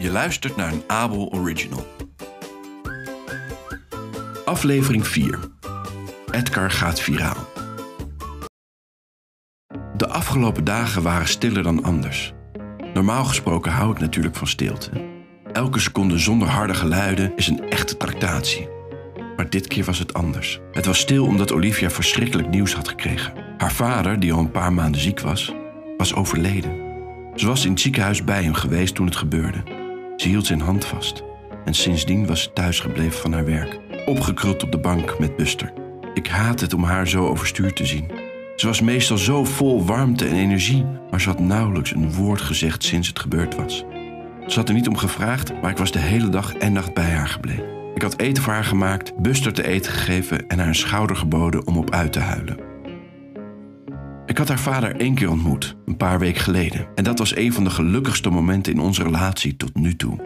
Je luistert naar een Abel Original. Aflevering 4. Edgar gaat viraal. De afgelopen dagen waren stiller dan anders. Normaal gesproken hou ik natuurlijk van stilte. Elke seconde zonder harde geluiden is een echte tractatie. Maar dit keer was het anders. Het was stil omdat Olivia verschrikkelijk nieuws had gekregen. Haar vader, die al een paar maanden ziek was, was overleden. Ze was in het ziekenhuis bij hem geweest toen het gebeurde. Ze hield zijn hand vast. En sindsdien was ze thuisgebleven van haar werk. Opgekruld op de bank met Buster. Ik haat het om haar zo overstuur te zien. Ze was meestal zo vol warmte en energie, maar ze had nauwelijks een woord gezegd sinds het gebeurd was. Ze had er niet om gevraagd, maar ik was de hele dag en nacht bij haar gebleven. Ik had eten voor haar gemaakt, Buster te eten gegeven en haar een schouder geboden om op uit te huilen. Ik had haar vader één keer ontmoet, een paar weken geleden. En dat was een van de gelukkigste momenten in onze relatie tot nu toe.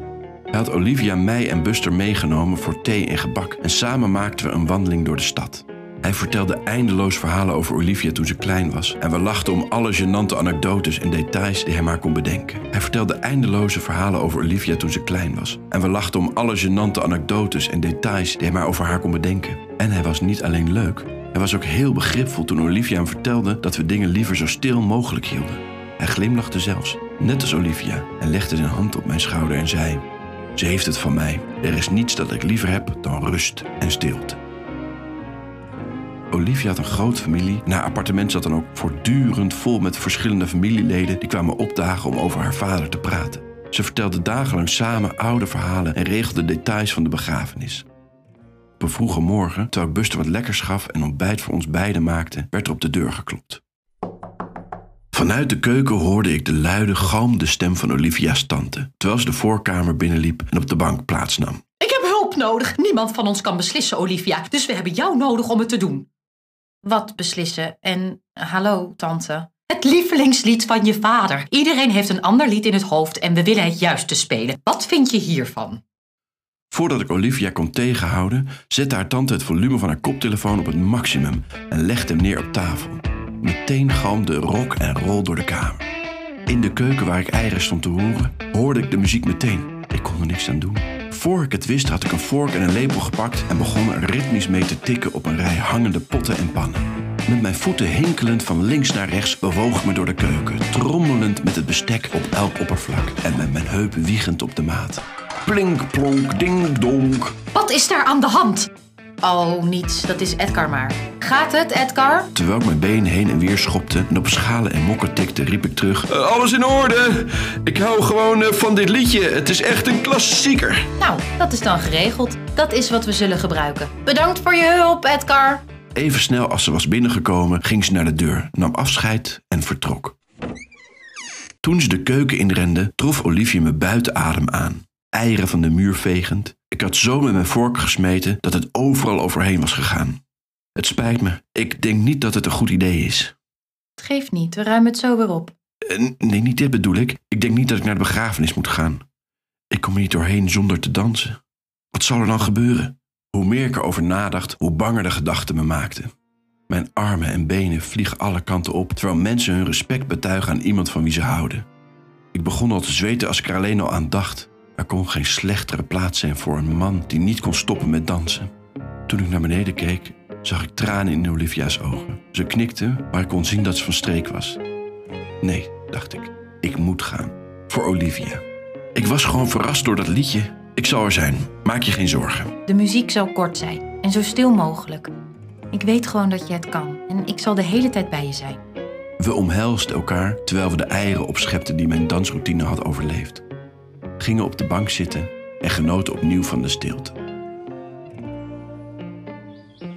Hij had Olivia, mij en Buster meegenomen voor thee en gebak en samen maakten we een wandeling door de stad. Hij vertelde eindeloos verhalen over Olivia toen ze klein was en we lachten om alle gênante anekdotes en details die hij maar kon bedenken. Hij vertelde eindeloze verhalen over Olivia toen ze klein was en we lachten om alle gênante anekdotes en details die hij maar over haar kon bedenken. En hij was niet alleen leuk, hij was ook heel begripvol toen Olivia hem vertelde dat we dingen liever zo stil mogelijk hielden. Hij glimlachte zelfs, net als Olivia, en legde zijn hand op mijn schouder en zei: Ze heeft het van mij. Er is niets dat ik liever heb dan rust en stilte. Olivia had een grote familie en appartement zat dan ook voortdurend vol met verschillende familieleden die kwamen opdagen om over haar vader te praten. Ze vertelden dagenlang samen oude verhalen en regelden details van de begrafenis. Op een vroege morgen, terwijl Buster wat lekkers gaf en ontbijt voor ons beiden maakte, werd er op de deur geklopt. Vanuit de keuken hoorde ik de luide, galmende stem van Olivia's tante, terwijl ze de voorkamer binnenliep en op de bank plaatsnam. Ik heb hulp nodig. Niemand van ons kan beslissen, Olivia. Dus we hebben jou nodig om het te doen. Wat beslissen? En hallo, tante. Het lievelingslied van je vader. Iedereen heeft een ander lied in het hoofd en we willen het juiste spelen. Wat vind je hiervan? Voordat ik Olivia kon tegenhouden, zette haar tante het volume van haar koptelefoon op het maximum en legde hem neer op tafel. Meteen galmde rock en roll door de kamer. In de keuken waar ik eieren stond te roeren, hoorde ik de muziek meteen. Ik kon er niks aan doen. Voor ik het wist had ik een vork en een lepel gepakt en begon er ritmisch mee te tikken op een rij hangende potten en pannen. Met mijn voeten hinkelend van links naar rechts bewoog ik me door de keuken, trommelend met het bestek op elk oppervlak en met mijn heupen wiegend op de maat. Plink, plonk, ding, donk. Wat is daar aan de hand? Oh, niets. Dat is Edgar maar. Gaat het, Edgar? Terwijl ik mijn benen heen en weer schopte en op schalen en mokken tikte, riep ik terug: "Eh, Alles in orde! Ik hou gewoon eh, van dit liedje. Het is echt een klassieker. Nou, dat is dan geregeld. Dat is wat we zullen gebruiken. Bedankt voor je hulp, Edgar. Even snel als ze was binnengekomen, ging ze naar de deur, nam afscheid en vertrok. Toen ze de keuken inrende, trof Olivia me buiten adem aan. Eieren van de muur vegend. Ik had zo met mijn vork gesmeten dat het overal overheen was gegaan. Het spijt me. Ik denk niet dat het een goed idee is. Het geeft niet, we ruimen het zo weer op. Eh, Nee, niet dit bedoel ik. Ik denk niet dat ik naar de begrafenis moet gaan. Ik kom er niet doorheen zonder te dansen. Wat zal er dan gebeuren? Hoe meer ik erover nadacht, hoe banger de gedachten me maakten. Mijn armen en benen vliegen alle kanten op, terwijl mensen hun respect betuigen aan iemand van wie ze houden. Ik begon al te zweten als ik er alleen al aan dacht. Er kon geen slechtere plaats zijn voor een man die niet kon stoppen met dansen. Toen ik naar beneden keek, zag ik tranen in Olivia's ogen. Ze knikte, maar ik kon zien dat ze van streek was. Nee, dacht ik. Ik moet gaan. Voor Olivia. Ik was gewoon verrast door dat liedje. Ik zal er zijn. Maak je geen zorgen. De muziek zal kort zijn en zo stil mogelijk. Ik weet gewoon dat je het kan en ik zal de hele tijd bij je zijn. We omhelsden elkaar terwijl we de eieren opschepten die mijn dansroutine had overleefd. Gingen op de bank zitten en genoten opnieuw van de stilte.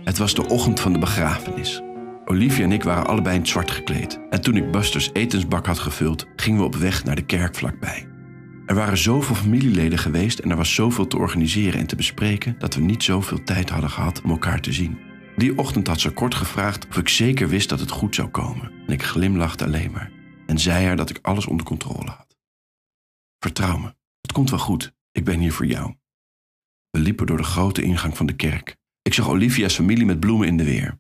Het was de ochtend van de begrafenis. Olivia en ik waren allebei in het zwart gekleed. En toen ik Busters etensbak had gevuld, gingen we op weg naar de kerk vlakbij. Er waren zoveel familieleden geweest en er was zoveel te organiseren en te bespreken dat we niet zoveel tijd hadden gehad om elkaar te zien. Die ochtend had ze kort gevraagd of ik zeker wist dat het goed zou komen. En ik glimlachte alleen maar en zei haar dat ik alles onder controle had. Vertrouw me, het komt wel goed. Ik ben hier voor jou. We liepen door de grote ingang van de kerk. Ik zag Olivia's familie met bloemen in de weer.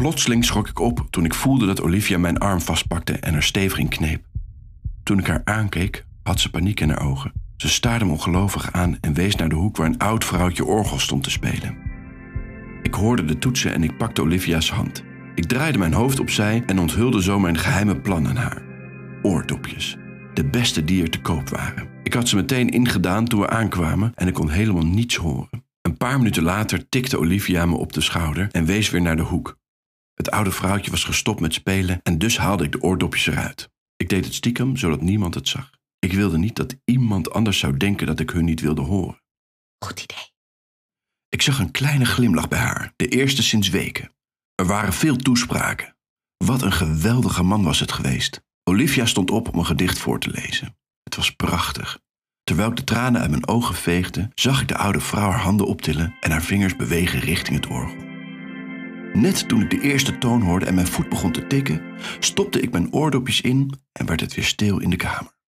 Plotseling schrok ik op toen ik voelde dat Olivia mijn arm vastpakte en er stevig in kneep. Toen ik haar aankeek, had ze paniek in haar ogen. Ze staarde me ongelovig aan en wees naar de hoek waar een oud vrouwtje orgel stond te spelen. Ik hoorde de toetsen en ik pakte Olivia's hand. Ik draaide mijn hoofd opzij en onthulde zo mijn geheime plan aan haar. Oordopjes. De beste die er te koop waren. Ik had ze meteen ingedaan toen we aankwamen en ik kon helemaal niets horen. Een paar minuten later tikte Olivia me op de schouder en wees weer naar de hoek. Het oude vrouwtje was gestopt met spelen en dus haalde ik de oordopjes eruit. Ik deed het stiekem zodat niemand het zag. Ik wilde niet dat iemand anders zou denken dat ik hun niet wilde horen. Goed idee. Ik zag een kleine glimlach bij haar, de eerste sinds weken. Er waren veel toespraken. Wat een geweldige man was het geweest. Olivia stond op om een gedicht voor te lezen. Het was prachtig. Terwijl ik de tranen uit mijn ogen veegde, zag ik de oude vrouw haar handen optillen en haar vingers bewegen richting het orgel. Net toen ik de eerste toon hoorde en mijn voet begon te tikken, stopte ik mijn oordopjes in en werd het weer stil in de kamer.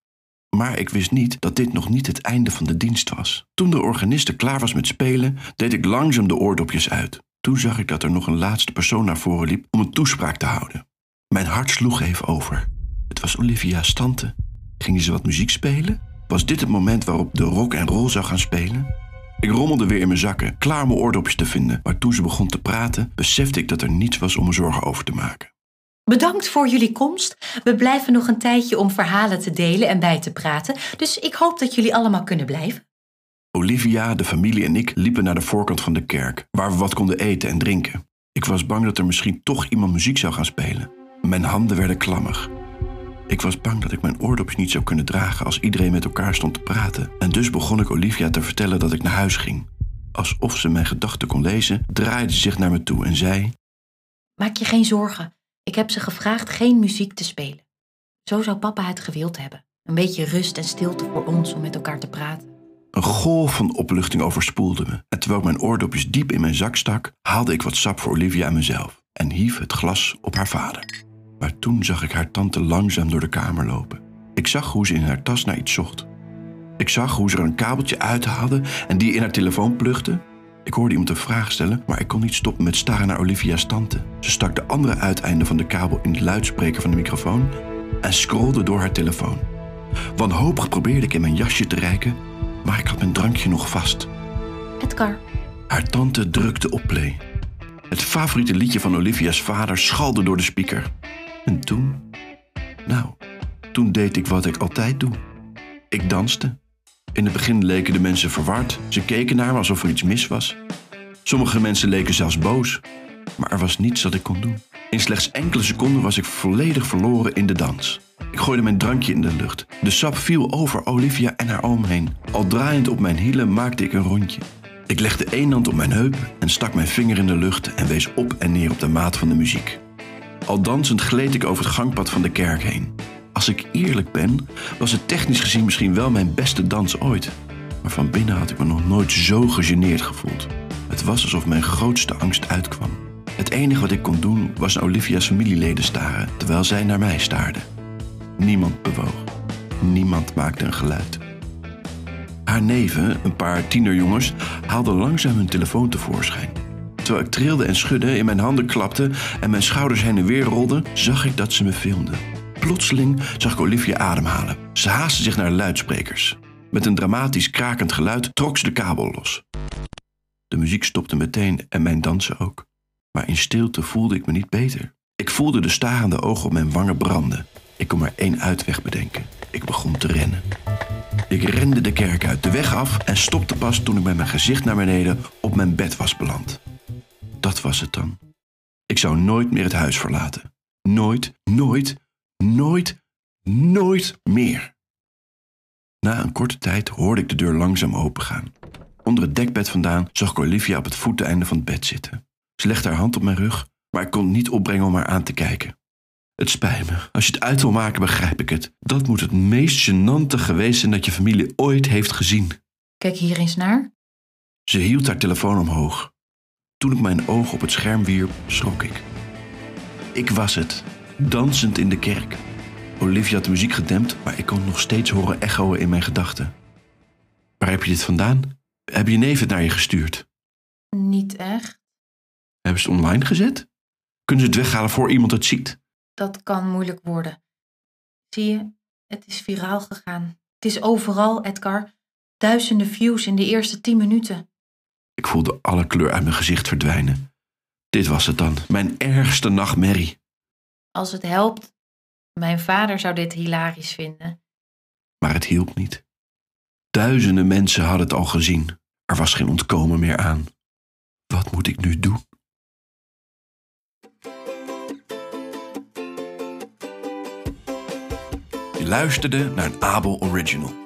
Maar ik wist niet dat dit nog niet het einde van de dienst was. Toen de organiste klaar was met spelen, deed ik langzaam de oordopjes uit. Toen zag ik dat er nog een laatste persoon naar voren liep om een toespraak te houden. Mijn hart sloeg even over. Het was Olivia's tante. Ging ze wat muziek spelen? Was dit het moment waarop de rock en roll zou gaan spelen? Ik rommelde weer in mijn zakken, klaar mijn oordopjes te vinden. Maar toen ze begon te praten, besefte ik dat er niets was om me zorgen over te maken. Bedankt voor jullie komst. We blijven nog een tijdje om verhalen te delen en bij te praten. Dus ik hoop dat jullie allemaal kunnen blijven. Olivia, de familie en ik liepen naar de voorkant van de kerk, waar we wat konden eten en drinken. Ik was bang dat er misschien toch iemand muziek zou gaan spelen. Mijn handen werden klammig. Ik was bang dat ik mijn oordopjes niet zou kunnen dragen als iedereen met elkaar stond te praten. En dus begon ik Olivia te vertellen dat ik naar huis ging. Alsof ze mijn gedachten kon lezen, draaide ze zich naar me toe en zei: Maak je geen zorgen. Ik heb ze gevraagd geen muziek te spelen. Zo zou papa het gewild hebben. Een beetje rust en stilte voor ons om met elkaar te praten. Een golf van opluchting overspoelde me. En terwijl ik mijn oordopjes diep in mijn zak stak, haalde ik wat sap voor Olivia en mezelf en hief het glas op haar vader. Maar toen zag ik haar tante langzaam door de kamer lopen. Ik zag hoe ze in haar tas naar iets zocht. Ik zag hoe ze er een kabeltje uithaalde en die in haar telefoon plugde. Ik hoorde iemand een vraag stellen, maar ik kon niet stoppen met staren naar Olivia's tante. Ze stak de andere uiteinde van de kabel in de luidspreker van de microfoon en scrolde door haar telefoon. Wanhopig probeerde ik in mijn jasje te reiken, maar ik had mijn drankje nog vast. Edgar, Haar tante drukte op play. Het favoriete liedje van Olivia's vader schalde door de speaker. En toen, nou, toen deed ik wat ik altijd doe. Ik danste. In het begin leken de mensen verward. Ze keken naar me alsof er iets mis was. Sommige mensen leken zelfs boos. Maar er was niets dat ik kon doen. In slechts enkele seconden was ik volledig verloren in de dans. Ik gooide mijn drankje in de lucht. De sap viel over Olivia en haar oom heen. Al draaiend op mijn hielen maakte ik een rondje. Ik legde één hand op mijn heup en stak mijn vinger in de lucht en wees op en neer op de maat van de muziek. Al dansend gleed ik over het gangpad van de kerk heen. Als ik eerlijk ben, was het technisch gezien misschien wel mijn beste dans ooit. Maar van binnen had ik me nog nooit zo gegeneerd gevoeld. Het was alsof mijn grootste angst uitkwam. Het enige wat ik kon doen was naar Olivia's familieleden staren terwijl zij naar mij staarden. Niemand bewoog. Niemand maakte een geluid. Haar neven, een paar tienerjongens, haalden langzaam hun telefoon tevoorschijn. Terwijl ik trilde en schudde, in mijn handen klapte en mijn schouders heen en weer rolden, zag ik dat ze me filmden. Plotseling zag ik Olivia ademhalen. Ze haastte zich naar de luidsprekers. Met een dramatisch krakend geluid trok ze de kabel los. De muziek stopte meteen en mijn dansen ook. Maar in stilte voelde ik me niet beter. Ik voelde de starende ogen op mijn wangen branden. Ik kon maar één uitweg bedenken. Ik begon te rennen. Ik rende de kerk uit, de weg af en stopte pas toen ik met mijn gezicht naar beneden op mijn bed was beland. Dat was het dan. Ik zou nooit meer het huis verlaten. Nooit, nooit, nooit, nooit meer. Na een korte tijd hoorde ik de deur langzaam opengaan. Onder het dekbed vandaan zag ik Olivia op het voeteinde van het bed zitten. Ze legde haar hand op mijn rug, maar ik kon het niet opbrengen om haar aan te kijken. Het spijt me. Als je het uit wil maken, begrijp ik het. Dat moet het meest gênante geweest zijn dat je familie ooit heeft gezien. Kijk hier eens naar. Ze hield haar telefoon omhoog. Toen ik mijn oog op het scherm wierp, schrok ik. Ik was het, dansend in de kerk. Olivia had de muziek gedempt, maar ik kon nog steeds horen echoen in mijn gedachten. Waar heb je dit vandaan? Heb je neef het naar je gestuurd? Niet echt. Hebben ze het online gezet? Kunnen ze het weghalen voor iemand het ziet? Dat kan moeilijk worden. Zie je, het is viraal gegaan. Het is overal, Edgar. Duizenden views in de eerste tien minuten. Ik voelde alle kleur uit mijn gezicht verdwijnen. Dit was het dan, mijn ergste nachtmerrie. Als het helpt, mijn vader zou dit hilarisch vinden. Maar het hielp niet. Duizenden mensen hadden het al gezien. Er was geen ontkomen meer aan. Wat moet ik nu doen? Je luisterde naar een Abel Original.